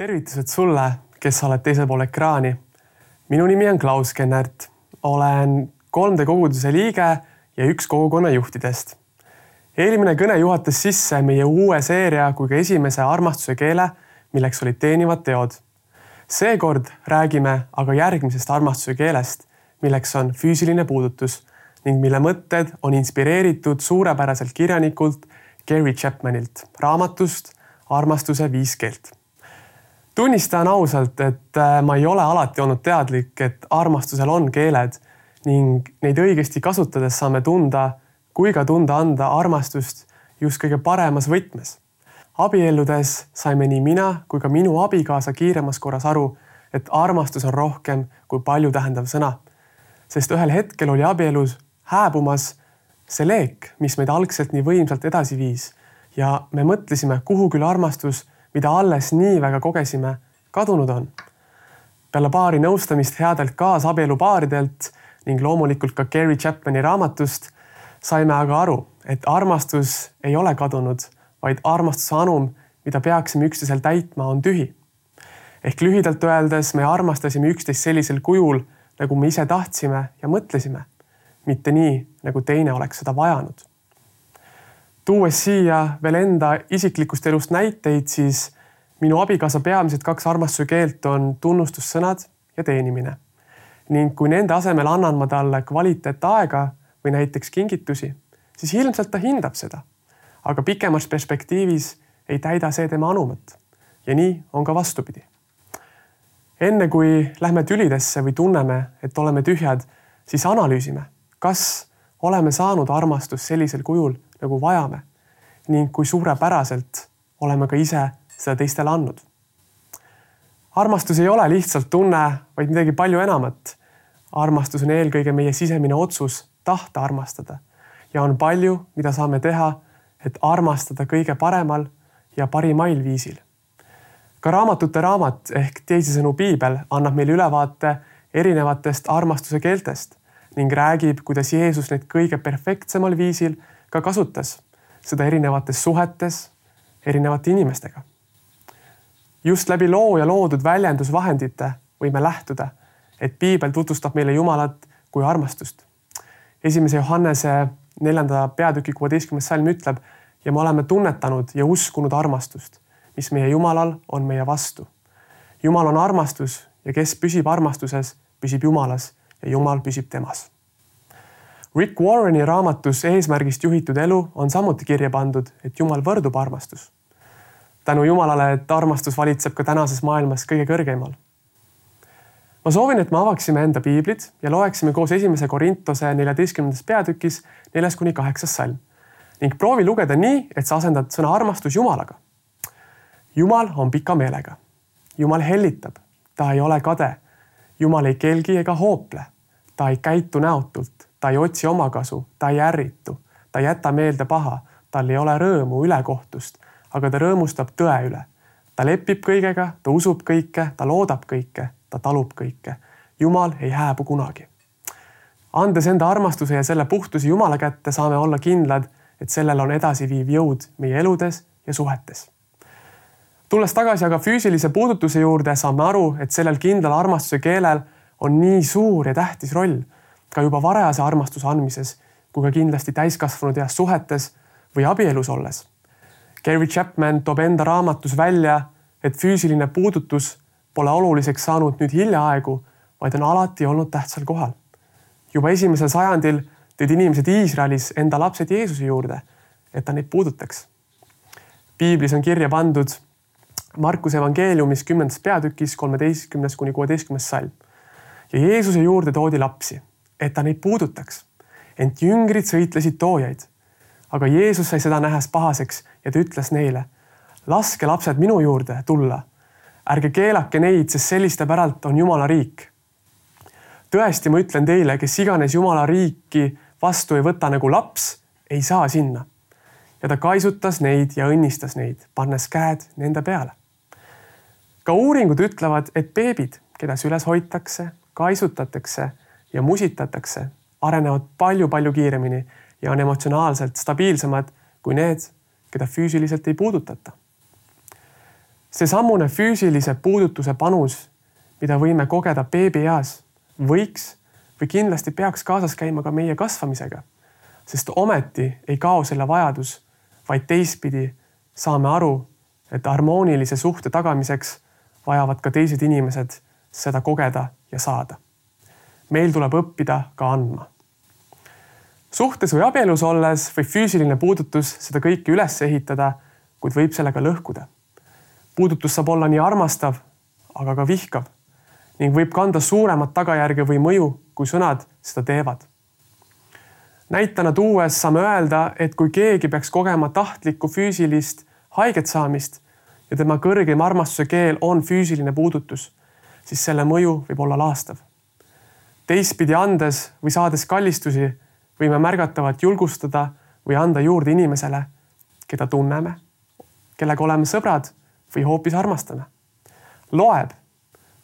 tervitused sulle, kes sa oled teisel pool ekraani. minu nimi on Klaus Kennert, olen 3D koguduse liige ja üks kogukonna juhtidest. eelmine kõne juhatas sisse meie uue seeria kui ka esimese armastuse keele, milleks olid teenivad teod. seekord räägime aga järgmisest armastuse keelest, milleks on füüsiline puudutus ning mille mõtted on inspireeritud suurepäraselt kirjanikult Gary Chapmanilt raamatust Armastuse viis keelt tunnistan ausalt, et äh, ma ei ole alati olnud teadlik, et armastusel on keeled ning neid õigesti kasutades saame tunda kui ka tunda anda armastust just kõige paremas võtmes. abielludes saime nii mina kui ka minu abikaasa kiiremas korras aru, et armastus on rohkem kui palju tähendav sõna. sest ühel hetkel oli abielus hääbumas see leek, mis meid algselt nii võimsalt edasi viis ja me mõtlesime, kuhu küll armastus mida alles nii väga kogesime, kadunud on. peale paari nõustamist headelt kaasabielupaaridelt ning loomulikult ka Gary Chapmani raamatust saime aga aru, et armastus ei ole kadunud, vaid armastuse anum, mida peaksime üksteisel täitma, on tühi. ehk lühidalt öeldes me armastasime üksteist sellisel kujul, nagu me ise tahtsime ja mõtlesime, mitte nii, nagu teine oleks seda vajanud tuues siia veel enda isiklikust elust näiteid, siis minu abikaasa peamised kaks armastuse keelt on tunnustussõnad ja teenimine. ning kui nende asemel annan ma talle kvaliteetaega või näiteks kingitusi, siis ilmselt ta hindab seda. aga pikemas perspektiivis ei täida see tema anumat. ja nii on ka vastupidi. enne kui lähme tülidesse või tunneme, et oleme tühjad, siis analüüsime, kas oleme saanud armastust sellisel kujul nagu vajame ning kui suurepäraselt oleme ka ise seda teistele andnud. armastus ei ole lihtsalt tunne, vaid midagi palju enamat. armastus on eelkõige meie sisemine otsus tahta armastada ja on palju, mida saame teha, et armastada kõige paremal ja parimail viisil. ka raamatute raamat ehk teisisõnu piibel annab meile ülevaate erinevatest armastuse keeltest ning räägib, kuidas Jeesus neid kõige perfektsemal viisil ka kasutas seda erinevates suhetes erinevate inimestega. just läbi loo ja loodud väljendusvahendite võime lähtuda, et piibel tutvustab meile Jumalat kui armastust. esimese Johannese neljanda peatüki kuueteistkümnes salm ütleb ja me oleme tunnetanud ja uskunud armastust, mis meie Jumalal on meie vastu. Jumal on armastus ja kes püsib armastuses, püsib Jumalas ja Jumal püsib temas Rick Warreni raamatus Eesmärgist juhitud elu on samuti kirja pandud, et Jumal võrdub armastus. tänu Jumalale, et armastus valitseb ka tänases maailmas kõige kõrgeimal. ma soovin, et me avaksime enda piiblid ja loeksime koos esimese Korintuse neljateistkümnendas peatükis neljas kuni kaheksas salm ning proovi lugeda nii, et sa asendad sõna armastus Jumalaga. Jumal on pika meelega. Jumal hellitab, ta ei ole kade. Jumal ei kelgi ega hoople. ta ei käitu näotult ta ei otsi omakasu, ta ei ärritu, ta ei jäta meelde paha, tal ei ole rõõmu ülekohtust, aga ta rõõmustab tõe üle. ta lepib kõigega, ta usub kõike, ta loodab kõike, ta talub kõike. Jumal ei hääbu kunagi. andes enda armastuse ja selle puhtuse Jumala kätte, saame olla kindlad, et sellel on edasiviiv jõud meie eludes ja suhetes tulles tagasi aga füüsilise puudutuse juurde, saame aru, et sellel kindlal armastuse keelel on nii suur ja tähtis roll ka juba varajase armastuse andmises kui ka kindlasti täiskasvanud eas suhetes või abielus olles. Gary Chapman toob enda raamatus välja, et füüsiline puudutus pole oluliseks saanud nüüd hiljaaegu, vaid on alati olnud tähtsal kohal. juba esimesel sajandil tõid inimesed Iisraelis enda lapsed Jeesuse juurde, et ta neid puudutaks. piiblis on kirja pandud Markuse evangeeliumis kümnendas peatükis kolmeteistkümnes kuni kuueteistkümnes salm. ja Jeesuse juurde toodi lapsi et ta neid puudutaks. ent jüngrid sõitlesid toojaid. aga Jeesus sai seda nähes pahaseks ja ta ütles neile, laske lapsed minu juurde tulla. ärge keelake neid, sest selliste päralt on Jumala riik. tõesti, ma ütlen teile, kes iganes Jumala riiki vastu ei võta nagu laps, ei saa sinna. ja ta kaisutas neid ja õnnistas neid, pannes käed nende peale. ka uuringud ütlevad, et beebid, keda süles hoitakse, kaisutatakse ja musitatakse, arenevad palju-palju kiiremini ja on emotsionaalselt stabiilsemad kui need, keda füüsiliselt ei puudutata. seesamune füüsilise puudutuse panus, mida võime kogeda beebieas, võiks või kindlasti peaks kaasas käima ka meie kasvamisega. sest ometi ei kao selle vajadus, vaid teistpidi saame aru, et harmoonilise suhte tagamiseks vajavad ka teised inimesed seda kogeda ja saada. Meil tuleb õppida ka andma. suhtes või abielus olles võib füüsiline puudutus seda kõike üles ehitada, kuid võib sellega lõhkuda puudutus saab olla nii armastav, aga ka vihkav ning võib kanda suuremat tagajärge või mõju, kui sõnad seda teevad. näitena tuues saame öelda, et kui keegi peaks kogema tahtlikku füüsilist haiget saamist ja tema kõrgem armastuse keel on füüsiline puudutus, siis selle mõju võib olla laastav. Teistpidi andes või saades kallistusi, võime märgatavalt julgustada või anda juurde inimesele, keda tunneme, kellega oleme sõbrad või hoopis armastame. loeb,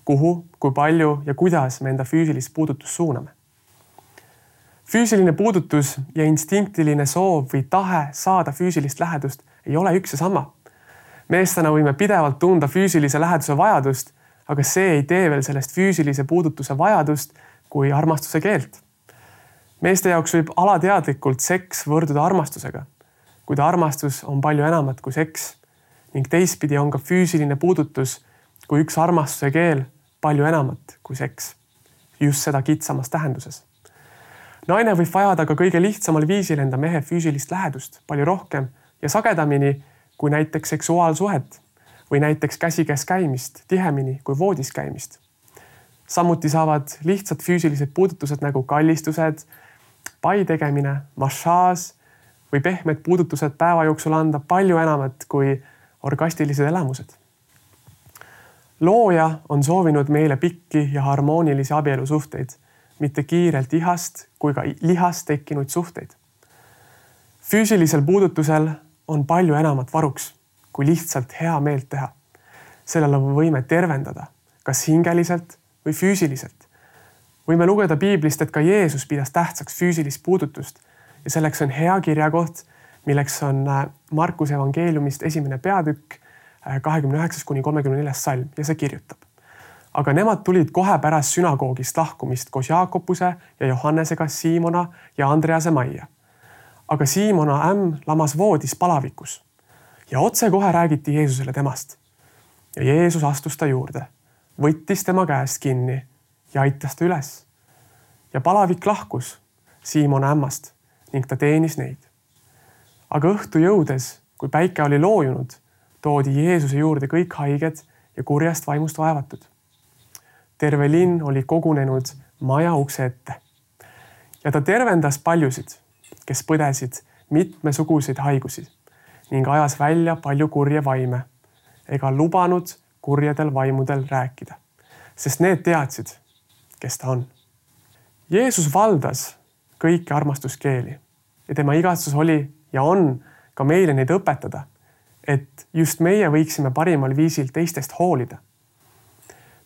kuhu, kui palju ja kuidas me enda füüsilist puudutust suuname. füüsiline puudutus ja instinktiline soov või tahe saada füüsilist lähedust ei ole üks ja sama. meestena võime pidevalt tunda füüsilise läheduse vajadust, aga see ei tee veel sellest füüsilise puudutuse vajadust kui armastuse keelt. meeste jaoks võib alateadlikult seks võrduda armastusega, kuid armastus on palju enamat kui seks ning teistpidi on ka füüsiline puudutus kui üks armastuse keel palju enamat kui seks. just seda kitsamas tähenduses. naine võib vajada ka kõige lihtsamal viisil enda mehe füüsilist lähedust palju rohkem ja sagedamini kui näiteks seksuaalsuhet või näiteks käsikäes käimist tihemini kui voodis käimist. Samuti saavad lihtsad füüsilised puudutused nagu kallistused, pai tegemine, massaaž või pehmed puudutused päeva jooksul anda palju enamat kui orgastilised elamused. looja on soovinud meile pikki ja harmoonilisi abielusuhteid, mitte kiirelt ihast kui ka lihast tekkinud suhteid. füüsilisel puudutusel on palju enamat varuks kui lihtsalt hea meelt teha. sellel on võime tervendada, kas hingeliselt või füüsiliselt. võime lugeda piiblist, et ka Jeesus pidas tähtsaks füüsilist puudutust ja selleks on hea kirjakoht milleks on äh, Markuse evangeeliumist esimene peatükk, äh, kahekümne üheksas kuni kolmekümne neljas salm ja see kirjutab. aga nemad tulid kohe pärast sünagoogist lahkumist koos Jaakobuse ja Johannesega Siimona ja Andrease majja. aga Siimona ämm lamas voodis palavikus ja otsekohe räägiti Jeesusele temast. ja Jeesus astus ta juurde, võttis tema käest kinni ja aitas ta üles. ja palavik lahkus Siimona ämmast ning ta teenis neid aga õhtu jõudes, kui päike oli loojunud, toodi Jeesuse juurde kõik haiged ja kurjast vaimust vaevatud. terve linn oli kogunenud maja ukse ette. ja ta tervendas paljusid, kes põdesid mitmesuguseid haigusi ning ajas välja palju kurje vaime ega lubanud kurjedel vaimudel rääkida, sest need teadsid, kes ta on. Jeesus valdas kõiki armastuskeeli ja tema igatsus oli ja on ka meile neid õpetada. et just meie võiksime parimal viisil teistest hoolida.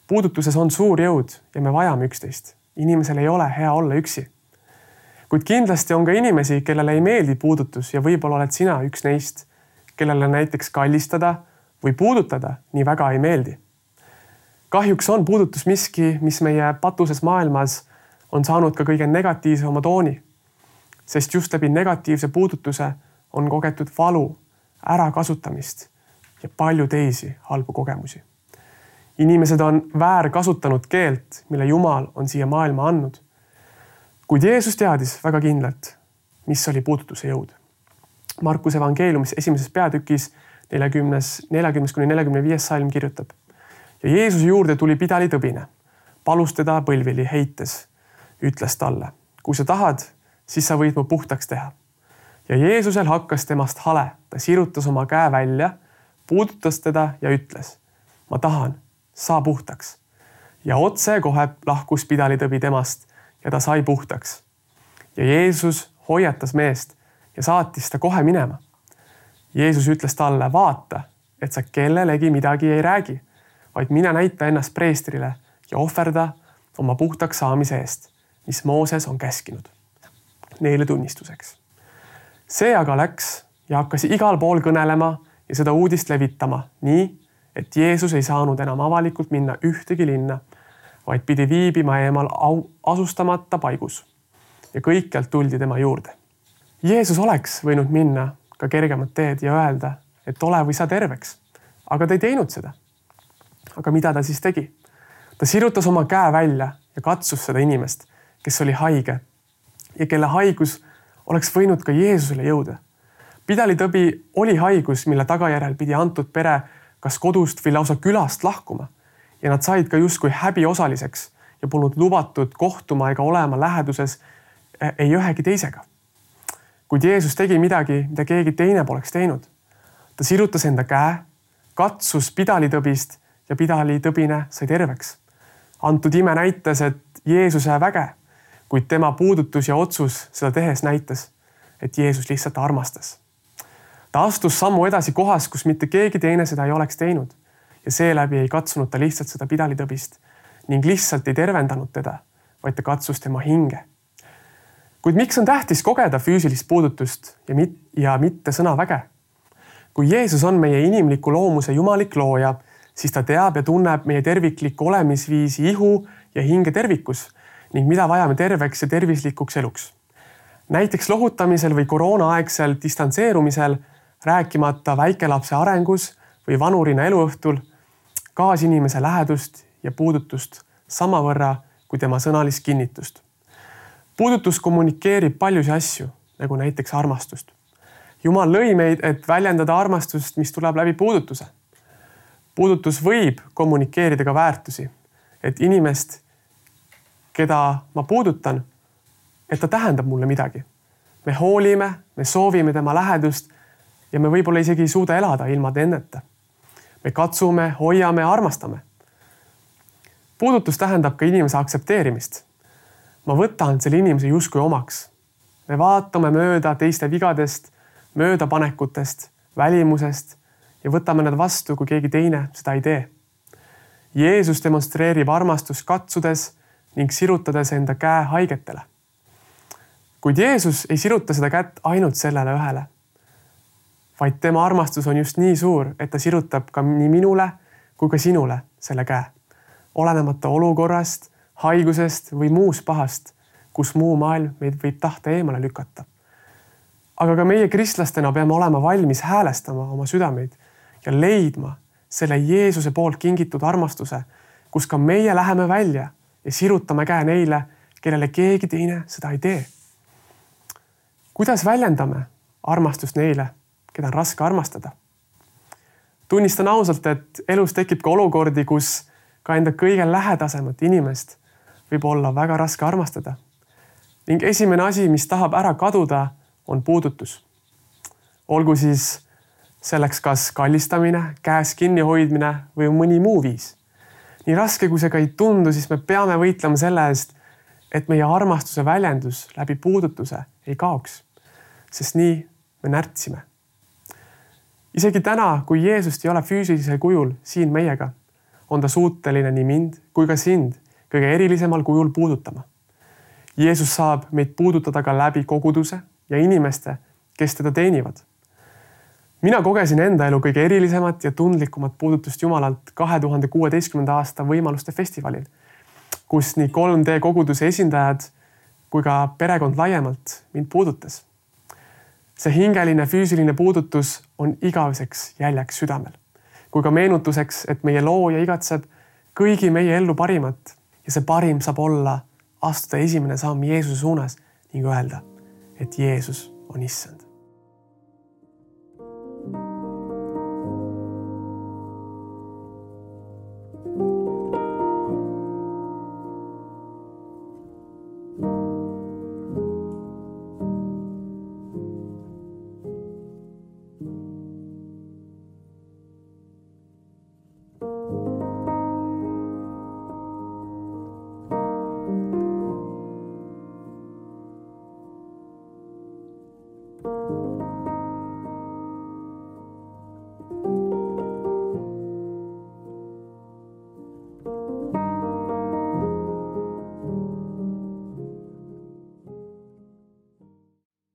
puudutuses on suur jõud ja me vajame üksteist. inimesel ei ole hea olla üksi. kuid kindlasti on ka inimesi, kellele ei meeldi puudutus ja võib-olla oled sina üks neist, kellele näiteks kallistada või puudutada nii väga ei meeldi. kahjuks on puudutus miski, mis meie patuses maailmas on saanud ka kõige negatiivsema tooni sest just läbi negatiivse puudutuse on kogetud valu, ärakasutamist ja palju teisi halbu kogemusi. inimesed on väärkasutanud keelt, mille Jumal on siia maailma andnud. kuid Jeesus teadis väga kindlalt, mis oli puudutuse jõud. Markuse evangeeliumis esimeses peatükis neljakümnes, neljakümnes kuni neljakümne viies salm kirjutab. ja Jeesuse juurde tuli pidalitõbine, palus teda põlvili heites, ütles talle, kui sa tahad siis sa võid mu puhtaks teha. ja Jeesusel hakkas temast hale, ta sirutas oma käe välja, puudutas teda ja ütles, ma tahan, saa puhtaks. ja otsekohe lahkus pidalitõbi temast ja ta sai puhtaks. ja Jeesus hoiatas meest ja saatis ta kohe minema. Jeesus ütles talle, vaata, et sa kellelegi midagi ei räägi, vaid mine näita ennast preestrile ja ohverda oma puhtaks saamise eest, mis Mooses on käskinud neile tunnistuseks. see aga läks ja hakkas igal pool kõnelema ja seda uudist levitama, nii et Jeesus ei saanud enam avalikult minna ühtegi linna, vaid pidi viibima eemal asustamata paigus. ja kõikjalt tuldi tema juurde. Jeesus oleks võinud minna ka kergemat teed ja öelda, et ole või sa terveks, aga ta ei teinud seda. aga mida ta siis tegi? ta sirutas oma käe välja ja katsus seda inimest, kes oli haige ja kelle haigus oleks võinud ka Jeesusele jõuda. pidalitõbi oli haigus, mille tagajärjel pidi antud pere kas kodust või lausa külast lahkuma ja nad said ka justkui häbiosaliseks ja polnud lubatud kohtuma ega olema läheduses e, ei ühegi teisega. Kuid Jeesus tegi midagi, mida keegi teine poleks teinud. ta sirutas enda käe, katsus pidalitõbist ja pidalitõbine sai terveks. antud ime näitas, et Jeesuse väge, kuid tema puudutus ja otsus seda tehes näitas, et Jeesus lihtsalt armastas ta astus sammu edasi kohas, kus mitte keegi teine seda ei oleks teinud ja seeläbi ei katsunud ta lihtsalt seda pidalitõbist ning lihtsalt ei tervendanud teda, vaid ta katsus tema hinge. Kuid miks on tähtis kogeda füüsilist puudutust ja mit-, ja mitte sõnaväge? kui Jeesus on meie inimliku loomuse jumalik looja, siis ta teab ja tunneb meie terviklikku olemisviisi ihu ja hinge tervikus ning mida vajame terveks ja tervislikuks eluks. näiteks lohutamisel või koroonaaegsel distantseerumisel rääkimata väikelapse arengus või vanurina eluõhtul kaasinimese lähedust ja puudutust samavõrra kui tema sõnalist kinnitust. Puudutus kommunikeerib paljusid asju, nagu näiteks armastust. jumal lõi meid, et väljendada armastust, mis tuleb läbi puudutuse. puudutus võib kommunikeerida ka väärtusi, et inimest, keda ma puudutan, et ta tähendab mulle midagi. me hoolime, me soovime tema lähedust ja me võib-olla isegi ei suuda elada ilma tenneta. me katsume, hoiame, armastame. puudutus tähendab ka inimese aktsepteerimist. Ma võtan selle inimese justkui omaks. me vaatame mööda teiste vigadest, möödapanekutest, välimusest ja võtame nad vastu, kui keegi teine seda ei tee. Jeesus demonstreerib armastust katsudes ning sirutades enda käe haigetele. kuid Jeesus ei siruta seda kätt ainult sellele ühele vaid tema armastus on just nii suur, et ta sirutab ka nii minule kui ka sinule selle käe. olenemata olukorrast, haigusest või muust pahast, kus muu maailm meid võib tahta eemale lükata. aga ka meie kristlastena peame olema valmis häälestama oma südameid ja leidma selle Jeesuse poolt kingitud armastuse, kus ka meie läheme välja ja sirutame käe neile, kellele keegi teine seda ei tee. kuidas väljendame armastust neile keda on raske armastada. tunnistan ausalt, et elus tekib ka olukordi, kus ka enda kõige lähedasemat inimest võib olla väga raske armastada. ning esimene asi, mis tahab ära kaduda, on puudutus. olgu siis selleks kas kallistamine, käes kinnihoidmine või mõni muu viis. nii raske, kui see ka ei tundu, siis me peame võitlema selle eest, et meie armastuse väljendus läbi puudutuse ei kaoks. sest nii me närtsime isegi täna, kui Jeesust ei ole füüsilisel kujul siin meiega, on ta suuteline nii mind kui ka sind kõige erilisemal kujul puudutama. Jeesus saab meid puudutada ka läbi koguduse ja inimeste, kes teda teenivad. mina kogesin enda elu kõige erilisemat ja tundlikumat puudutust Jumalalt kahe tuhande kuueteistkümnenda aasta võimaluste festivalil, kus nii 3D koguduse esindajad kui ka perekond laiemalt mind puudutas see hingeline füüsiline puudutus on igaveseks jäljeks südamel kui ka meenutuseks, et meie looja igatseb kõigi meie ellu parimat ja see parim saab olla astuda esimene samm Jeesuse suunas ning öelda, et Jeesus on issand.